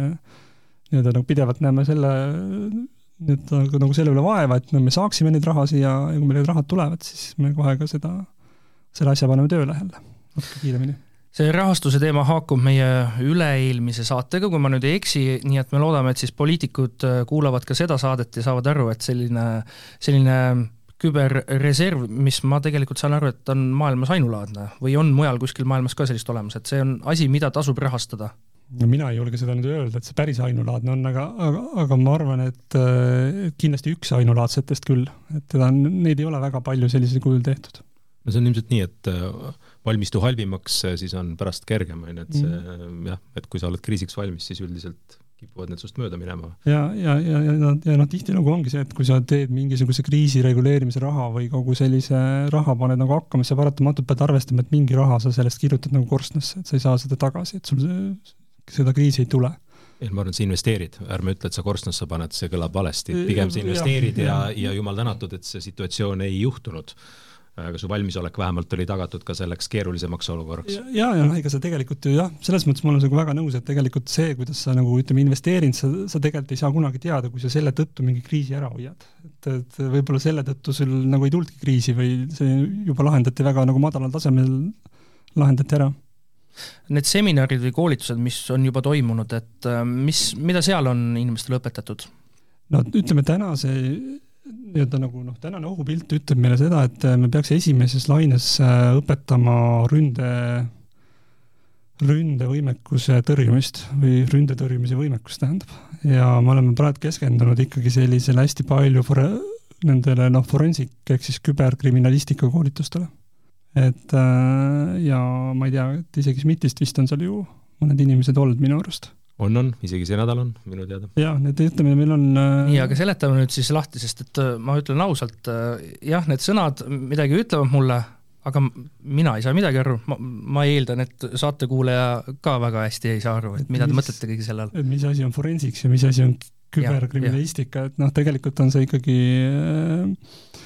nii-öelda nagu pidevalt näeme selle, nii-öelda nagu, nagu selle üle vaeva, et no me saaksime neid rahasid ja, ja kui meil need rahad tulevad, siis me kohe ka seda, selle asja paneme tööle jälle natuke kiiremini see rahastuse teema haakub meie üle-eelmise saatega, kui ma nüüd ei eksi, nii et me loodame, et siis poliitikud kuulavad ka seda saadet ja saavad aru, et selline, selline küberreserv, mis ma tegelikult saan aru, et on maailmas ainulaadne või on mujal kuskil maailmas ka sellist olemas, et see on asi, mida tasub rahastada? No mina ei julge seda nüüd öelda, et see päris ainulaadne on, aga, aga, aga ma arvan, et kindlasti üks ainulaadsetest küll, et teda on, neid ei ole väga palju sellisel kujul tehtud. no see on ilmselt nii, et äh, valmistu halvimaks, siis on pärast kergem, on ju, et see mm. jah, et kui sa oled kriisiks valmis, siis üldiselt kipuvad need sinust mööda minema. ja, ja, ja, ja, ja, ja noh, tihtilugu ongi see, et kui sa teed mingisuguse kriisi reguleerimise raha või kogu sellise raha paned nagu hakkama, siis sa paratamatult pead arvestama, et mingi raha sa sellest kirjutad nagu korstnasse, et sa ei saa seda tagasi, et sul seda kriisi ei tule. Ei, ma arvan, et sa investeerid, ärme ütle, et sa korstnasse paned, see kõlab valesti, pigem sa investeerid ja, ja, ja, jumal tänatud, et see situatsioon ei juhtunud. Aga su valmisolek vähemalt oli tagatud ka selleks keerulisemaks olukorraks. ja, ja ega sa tegelikult ju jah, selles mõttes ma olen sinuga väga nõus, et tegelikult see, kuidas sa nagu ütleme, investeerinud, sa, sa tegelikult ei saa kunagi teada, kui sa selle tõttu mingi kriisi ära hoiad. et, et võib-olla selle tõttu sul nagu ei tulnudki kriisi või see juba lahendati väga nagu madalal tasemel, lahendati ära Need seminarid või koolitused, mis on juba toimunud, et äh, mis, mida seal on inimestele õpetatud? no ütleme, tänase nii-öelda nagu noh, tänane ohupilt ütleb meile seda, et äh, me peaks esimeses laines äh, õpetama ründe, ründevõimekuse tõrjumist või ründe tõrjumise võimekust, tähendab. ja me oleme praegu keskendunud ikkagi sellisele hästi palju fore-, nendele noh, forensik ehk siis küberkriminalistika koolitustele. Et äh, ja ma ei tea, et isegi SMIT-ist vist on seal ju mõned inimesed olnud minu arust on, on, isegi see nädal on, minu teada. jah, need ütleme, meil on äh... nii, aga seletame nüüd siis lahti, sest et äh, ma ütlen ausalt jah, need sõnad midagi ütlevad mulle, aga mina ei saa midagi aru, ma, ma eeldan, et saatekuulaja ka väga hästi ei saa aru, et mida mis, te mõtlete kõige selle all. et mis asi on forensiks ja mis asi on küberkriminalistika, et noh, tegelikult on see ikkagi äh,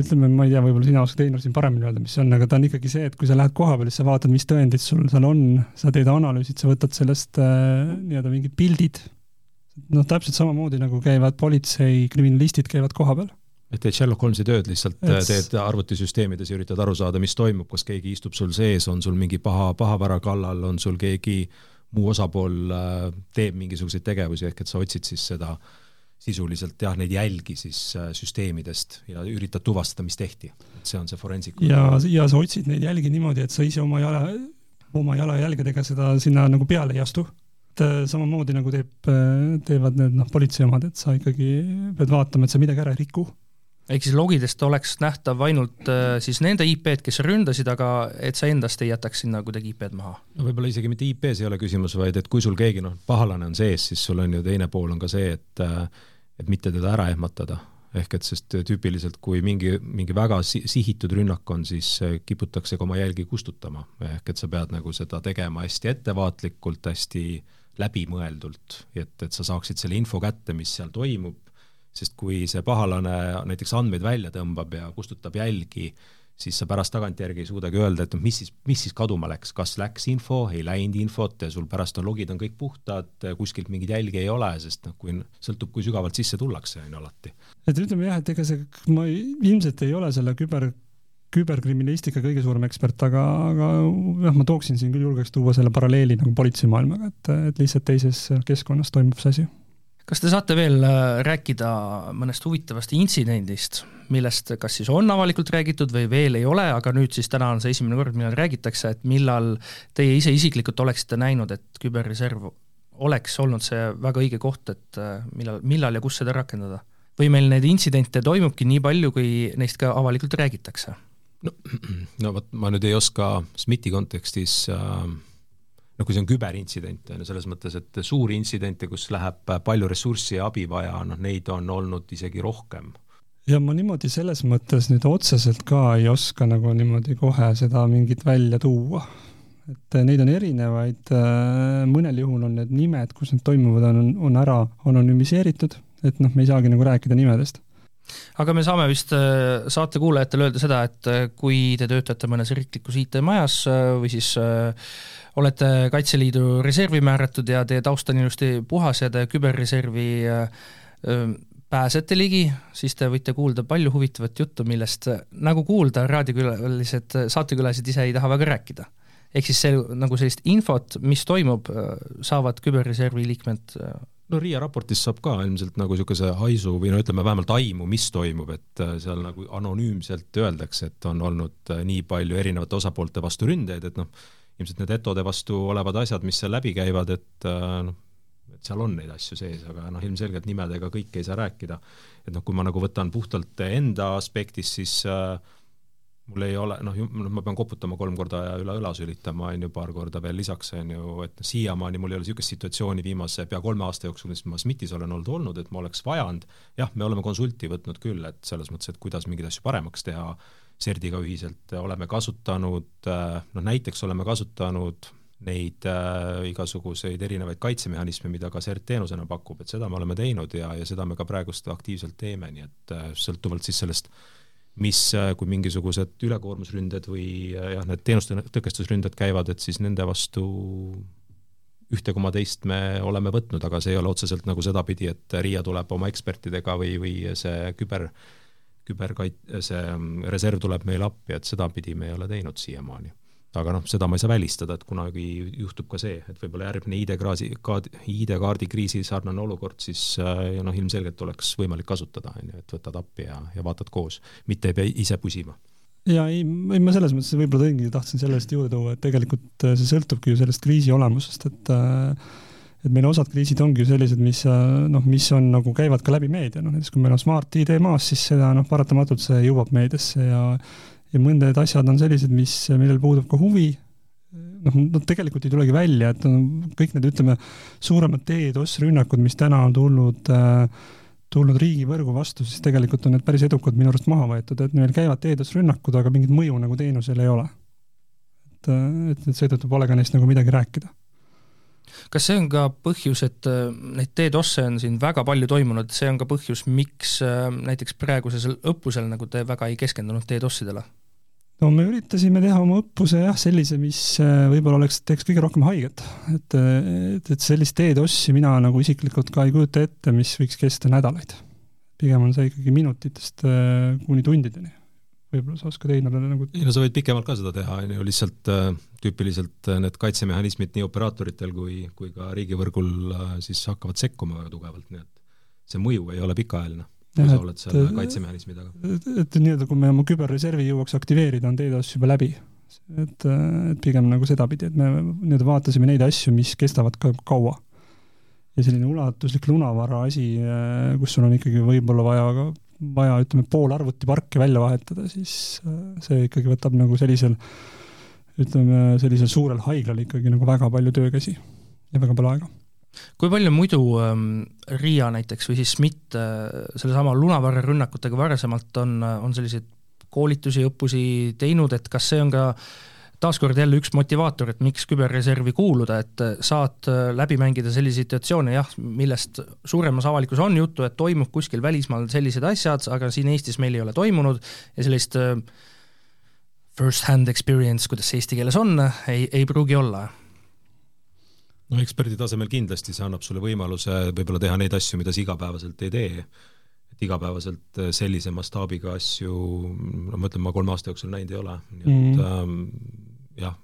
ütleme, ma ei tea, võib-olla sina oskad, Einar, siin paremini öelda, mis see on, aga ta on ikkagi see, et kui sa lähed koha peale, siis sa vaatad, mis tõendid sul seal on, sa teed analüüsid, sa võtad sellest äh, nii-öelda mingid pildid, noh, täpselt samamoodi nagu käivad politsei, kriminalistid käivad koha peal. Et teed Sherlock Holmesi tööd, lihtsalt et... teed arvutisüsteemides ja üritad aru saada, mis toimub, kas keegi istub sul sees, on sul mingi paha, pahavara kallal, on sul keegi muu osapool äh, teeb mingisuguseid tegevusi, ehk et sa otsid siis seda äh, sisuliselt jah, neid jälgi siis äh, süsteemidest ja üritad tuvastada, mis tehti. et see on see forensiku. ja, ja sa otsid neid jälgi niimoodi, et sa ise oma jala, oma jalajälgedega seda sinna nagu peale ei astu. et äh, samamoodi nagu teeb, äh, teevad need noh, politsei omad, et sa ikkagi pead vaatama, et sa midagi ära ei riku. Ehk siis logidest oleks nähtav ainult äh, siis nende IP-d, kes ründasid, aga et sa endast ei jätaks sinna kuidagi IP-d maha? no võib-olla isegi mitte IP-s ei ole küsimus, vaid et kui sul keegi noh, pahalane on sees, siis sul on ju teine pool on ka see, et äh, et mitte teda ära ehmatada. ehk et sest tüüpiliselt, kui mingi, mingi väga si sihitud rünnak on, siis äh, kiputakse ka oma jälgi kustutama, ehk et sa pead nagu seda tegema hästi ettevaatlikult, hästi läbimõeldult, et, et sa saaksid selle info kätte, mis seal toimub, sest kui see pahalane näiteks andmeid välja tõmbab ja kustutab jälgi, siis sa pärast tagantjärgi ei suudagi öelda, et mis siis, mis siis kaduma läks, kas läks info, ei läinud infot ja sul pärast on logid on kõik puhtad, kuskilt mingeid jälgi ei ole, sest noh, kui sõltub, kui sügavalt sisse tullakse, on ju alati. et ütleme jah, et ega see, ma ilmselt ei ole selle küber küberkriminalistika kõige suurem ekspert, aga, aga jah, ma tooksin siin küll, julgeks tuua selle paralleeli nagu politseimaailmaga, et, et lihtsalt teises keskkonnas toimub see asi kas te saate veel äh, rääkida mõnest huvitavast intsidendist, millest kas siis on avalikult räägitud või veel ei ole, aga nüüd siis täna on see esimene kord, millal räägitakse, et millal teie ise isiklikult oleksite näinud, et küberreserv oleks olnud see väga õige koht, et äh, millal, millal ja kus seda rakendada? või meil neid intsidente toimubki nii palju, kui neist ka avalikult räägitakse? no, no vot, ma nüüd ei oska SMIT-i kontekstis äh noh, kui see on küberintsident, on ju, selles mõttes, et suuri intsidente, kus läheb palju ressurssi ja abi vaja, noh neid on olnud isegi rohkem. ja ma niimoodi selles mõttes nüüd otseselt ka ei oska nagu niimoodi kohe seda mingit välja tuua. et neid on erinevaid, mõnel juhul on need nimed, kus need toimuvad, on, on ära anonüümiseeritud, et noh, me ei saagi nagu rääkida nimedest aga me saame vist saate kuulajatele öelda seda, et kui te töötate mõnes riiklikus IT-majas või siis olete Kaitseliidu reservi määratud ja teie taust on ilusti puhas ja te küberreservi pääsete ligi, siis te võite kuulda palju huvitavat juttu, millest nagu kuulda, raadiokülalised, saatekülalised ise ei taha väga rääkida. ehk siis see nagu sellist infot, mis toimub, saavad küberreservi liikmed no Riia raportis saab ka ilmselt nagu niisuguse haisu või no ütleme vähemalt aimu, mis toimub, et seal nagu anonüümselt öeldakse, et on olnud nii palju erinevate osapoolte vastu ründeid, et noh, ilmselt need etode vastu olevad asjad, mis seal läbi käivad, et äh, noh, et seal on neid asju sees, aga noh, ilmselgelt nimedega kõike ei saa rääkida. et noh, kui ma nagu võtan puhtalt enda aspektist, siis äh, mul ei ole, noh, noh, ma pean koputama kolm korda ja üle õla sülitama, on ju, paar korda veel lisaks, on ju, et noh, siiamaani mul ei ole niisugust situatsiooni viimase pea kolme aasta jooksul, mis ma SMIT-is olen olnud, olnud, et ma oleks vajanud, jah, me oleme konsulti võtnud küll, et selles mõttes, et kuidas mingeid asju paremaks teha, CERD-iga ühiselt oleme kasutanud, äh, noh näiteks oleme kasutanud neid äh, igasuguseid erinevaid kaitsemehhanisme, mida ka CERT teenusena pakub, et seda me oleme teinud ja, ja seda me ka praegust aktiivselt teeme, nii et äh, sõltuvalt siis sellest, mis, äh, kui mingisugused ülekoormusründed või äh, jah, need teenuste tõkestusründed käivad, et siis nende vastu ühte koma teist me oleme võtnud, aga see ei ole otseselt nagu sedapidi, et RIA tuleb oma ekspertidega või, või see küber küberkait-, see mm, reserv tuleb meile appi, et sedapidi me ei ole teinud siiamaani. Aga noh, seda ma ei saa välistada, et kunagi juhtub ka see, et võib-olla järgmine ID-kraadi, ID-kaardi kriisi sarnane olukord, siis äh, noh, ilmselgelt oleks võimalik kasutada, on ju, et võtad appi ja, ja vaatad koos, mitte ei pea ise pusima. Ja ei, ei ma selles mõttes võib-olla tõingi, tahtsin sellest juurde tuua, et tegelikult äh, see sõltubki ju sellest kriisi olemusest, et äh, et meil osad kriisid ongi ju sellised, mis noh, mis on nagu käivad ka läbi meedia, noh näiteks kui meil on Smart ID maas, siis seda noh, paratamatult see jõuab meediasse ja ja mõned asjad on sellised, mis, millel puudub ka huvi, noh, no tegelikult ei tulegi välja, et no, kõik need, ütleme, suuremad DDoS rünnakud, mis täna on tulnud äh, tulnud riigivõrgu vastu, siis tegelikult on need päris edukad minu arust maha võetud, et meil käivad DDoS rünnakud, aga mingit mõju nagu teenusel ei ole. et, et, et seetõttu pole ka neist nagu midagi rääkida kas see on ka põhjus, et äh, neid DDoS-e on siin väga palju toimunud, see on ka põhjus, miks äh, näiteks praegusel õppusel nagu te väga ei keskendunud DDoS-idele? No me üritasime teha oma õppuse jah, sellise, mis äh, võib-olla oleks, teeks kõige rohkem haiget. et, et, et sellist DDoS-i mina nagu isiklikult ka ei kujuta ette, mis võiks kesta nädalaid. pigem on see ikkagi minutitest kuni tundideni võib-olla sa oskad Einarele nagu ei no sa võid pikemalt ka seda teha, on ju, lihtsalt äh, tüüpiliselt äh, need kaitsemehhanismid nii operaatoritel kui, kui ka riigivõrgul äh, siis hakkavad sekkuma väga tugevalt, nii et see mõju ei ole pikaajaline, kui sa oled seal kaitsemehhanismi taga. et, et nii-öelda, kui me oma küberreservi jõuaks aktiveerida, on DDoS juba läbi. et, et pigem nagu sedapidi, et me nii-öelda vaatasime neid asju, mis kestavad ka kaua ja selline ulatuslik lunavara asi, kus sul on ikkagi võib-olla vaja vaja, ütleme, pool arvutiparki välja vahetada, siis see ikkagi võtab nagu sellisel, ütleme, sellisel suurel haiglal ikkagi nagu väga palju töökäsi ja väga palju aega kui palju muidu ähm, Riia näiteks või siis SMIT äh, sellesama lunavarre rünnakutega varasemalt on, on selliseid koolitusi, õppusi teinud, et kas see on ka taaskord jälle üks motivaator, et miks küberreservi kuuluda, et saad äh, läbi mängida selliseid situatsioone? Jah, millest suuremas avalikkus on juttu, et toimub kuskil välismaal sellised asjad, aga siin Eestis meil ei ole toimunud ja sellist äh, first-hand experience, kuidas see eesti keeles on, ei, ei pruugi olla no eksperdi tasemel kindlasti see annab sulle võimaluse võib-olla teha neid asju, mida sa igapäevaselt ei tee. et igapäevaselt äh, sellise mastaabiga asju, no ma ütlen, ma kolme aasta jooksul näinud ei ole, nii et mm. ähm, jah,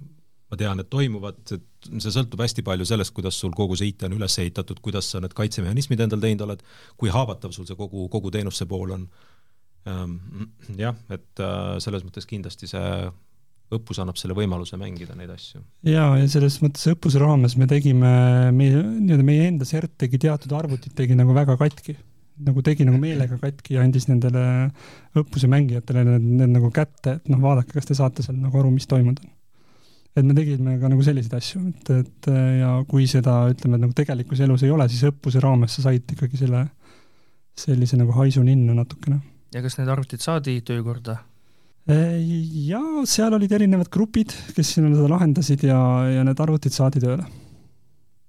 ma tean, et toimuvad, et see sõltub hästi palju sellest, kuidas sul kogu see IT on üles ehitatud, kuidas sa need kaitsemehhanismid endal teinud oled, kui haavatav sul see kogu, kogu teenuse pool on. Ähm, jah, et äh, selles mõttes kindlasti see õppus annab selle võimaluse mängida neid asju. jaa, ja selles mõttes õppuse raames me tegime, meie, nii-öelda meie enda CERT tegi teatud arvutid, tegi nagu väga katki. nagu tegi nagu meelega katki ja andis nendele õppuse mängijatele need, need nagu kätte, et noh, vaadake, kas te saate seal nagu aru, mis toimunud on. et me tegime ka nagu selliseid asju, et, et ja kui seda, ütleme, nagu tegelikus elus ei ole, siis õppuse raames sa said ikkagi selle, sellise nagu haisu ninna natukene. ja kas need arvutid saadi töökorda? Ja seal olid erinevad grupid, kes sinna seda lahendasid ja, ja need arvutid saadi tööle.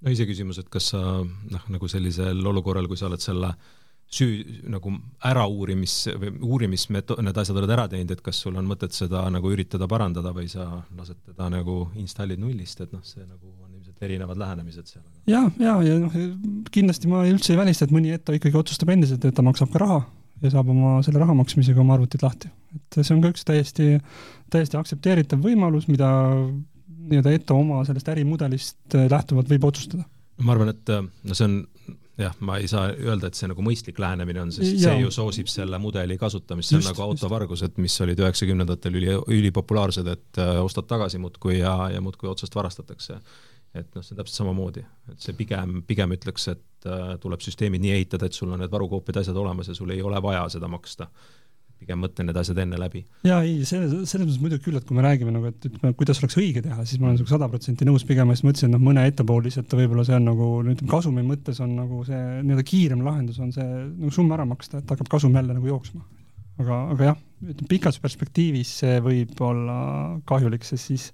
no iseküsimus, et kas sa noh, nagu sellisel olukorral, kui sa oled selle süü nagu ärauurimis või uurimismeto-, need asjad oled ära teinud, et kas sul on mõtet seda nagu üritada parandada või sa lased teda nagu installid nullist, et noh, see nagu on ilmselt erinevad lähenemised seal. ja, ja, ja noh, kindlasti ma üldse ei välista, et mõni ETO ikkagi otsustab endiselt, et ta maksab ka raha ja saab oma selle raha maksmisega oma arvutid lahti et see on ka üks täiesti, täiesti aktsepteeritav võimalus, mida nii-öelda ETO oma sellest ärimudelist äh, lähtuvalt võib otsustada. ma arvan, et äh, no see on jah, ma ei saa öelda, et see nagu mõistlik lähenemine on, sest ja. see ju soosib selle mudeli kasutamist, see on nagu autovargused, mis olid üheksakümnendatel üli, ülipopulaarsed, et äh, ostad tagasi muudkui ja, ja muudkui otsast varastatakse. Et noh, see on täpselt samamoodi, et see pigem, pigem ütleks, et äh, tuleb süsteemid nii ehitada, et sul on need varukoopiad, asjad olemas ja sul ei ole vaja seda maksta pigem mõtle need asjad enne läbi. jaa, ei, selles, selles mõttes muidugi küll, et kui me räägime nagu, et ütleme, kuidas oleks õige teha, siis ma olen sinuga sada protsenti nõus, pigem ma just mõtlesin, et noh, mõne ette pool lihtsalt võib-olla see on nagu, ütleme, kasumi mõttes on nagu see nii-öelda kiirem lahendus on see nagu summa ära maksta, et hakkab kasum jälle nagu jooksma. aga, aga jah, ütleme pikas perspektiivis see võib olla kahjulik, sest siis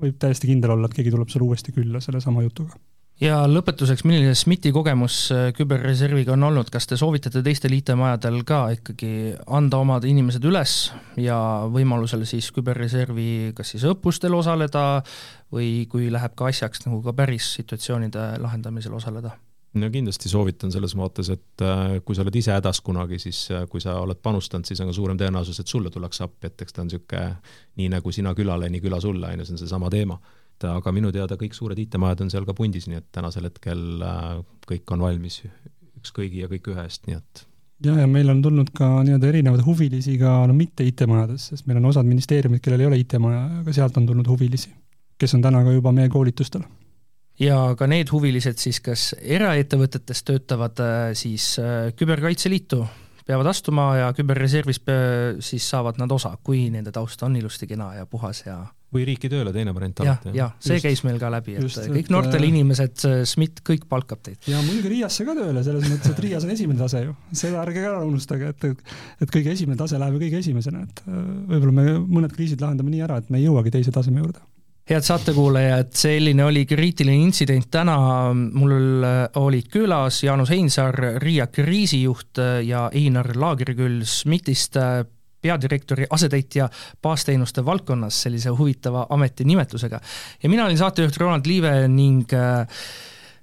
võib täiesti kindel olla, et keegi tuleb sulle uuesti külla sellesama jutuga ja lõpetuseks, milline SMIT-i kogemus äh, küberreserviga on olnud, kas te soovitate teistel IT-majadel ka ikkagi anda omad inimesed üles ja võimalusel siis küberreservi kas siis õppustel osaleda või kui läheb ka asjaks, nagu ka päris situatsioonide lahendamisel osaleda? No kindlasti soovitan selles vaates, et äh, kui sa oled ise hädas kunagi, siis äh, kui sa oled panustanud, siis on ka suurem tõenäosus, et sulle tullakse appi, et eks ta on niisugune nii nagu sina külale, nii küla sulle, on ju, see on seesama teema et aga minu teada kõik suured IT-majad on seal ka pundis, nii et tänasel hetkel äh, kõik on valmis üks kõigi ja kõik ühe eest, nii et jah, ja meil on tulnud ka nii-öelda erinevaid huvilisi ka no mitte IT-majades, sest meil on osad ministeeriumid, kellel ei ole IT-maja, aga sealt on tulnud huvilisi, kes on täna ka juba meie koolitustel. Ja ka need huvilised siis, kas eraettevõtetes töötavad äh, siis äh, Küberkaitseliitu, peavad astuma ja küberreservis siis saavad nad osa, kui nende taust on ilusti kena ja puhas ja või riiki tööle, teine variant alati. jah, see just, käis meil ka läbi, et just, kõik noortel äh, inimesed, SMIT, kõik palkab teid. ja muidugi Riiasse ka tööle, selles mõttes, et Riias on esimene tase ju. seda ärge ära unustage, et, et kõige esimene tase läheb ju kõige esimesena, et äh, võib-olla me mõned kriisid lahendame nii ära, et me ei jõuagi teise taseme juurde head saatekuulajad, selline oli kriitiline intsident täna, mul äh, olid külas Jaanus Heinsaar, Riia kriisijuht ja Einar Laagriküll SMIT-ist peadirektori asetäitja baasteenuste valdkonnas sellise huvitava ametinimetusega. ja mina olin saatejuht Ronald Liive ning äh,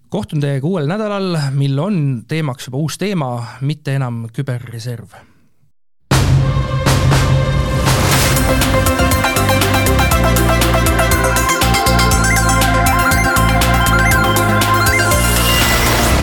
kohtun teiega uuel nädalal, mil on teemaks juba uus teema, mitte enam küberreserv.